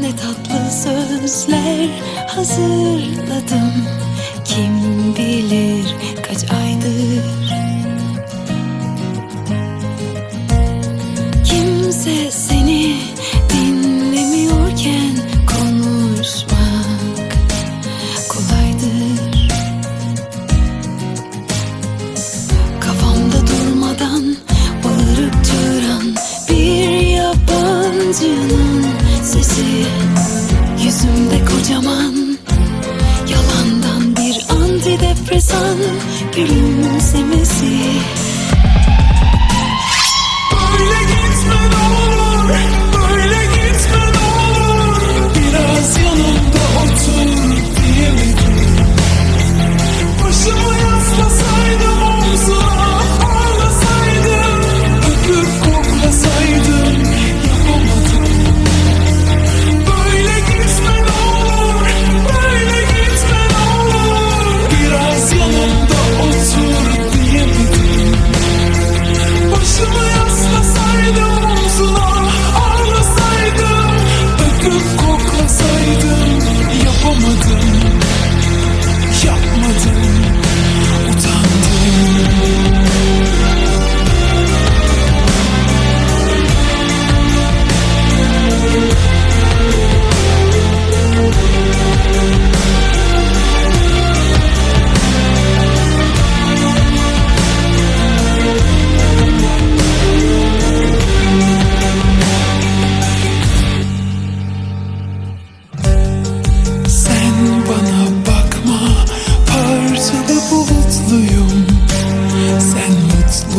Ne tatlı sözler hazırladım. Kim bilir kaç aydır gülümsemesi Böyle gitme ne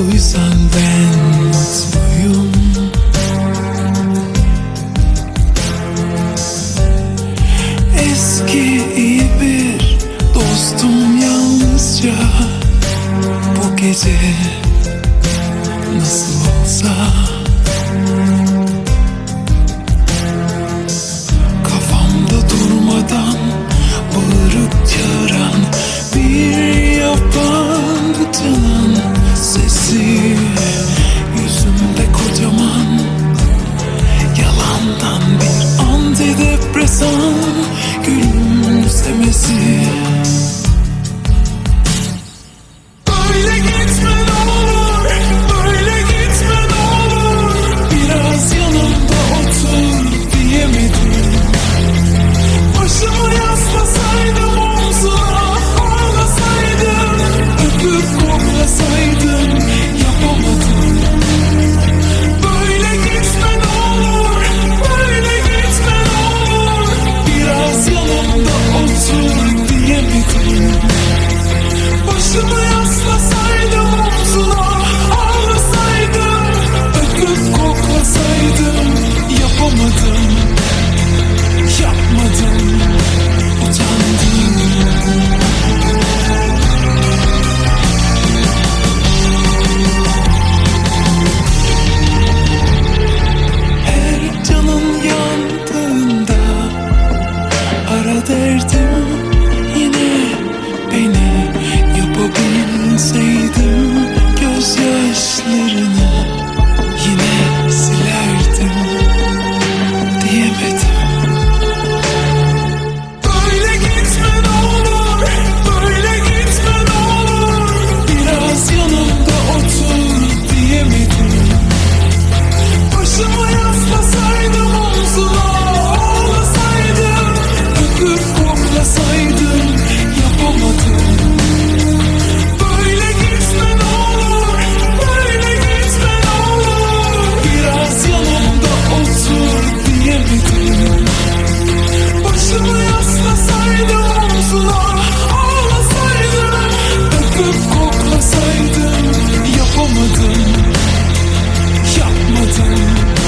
mutluysan ben mutluyum Eski iyi bir dostum yalnızca Bu gece nasıl olsa. Okumadın Yapmadın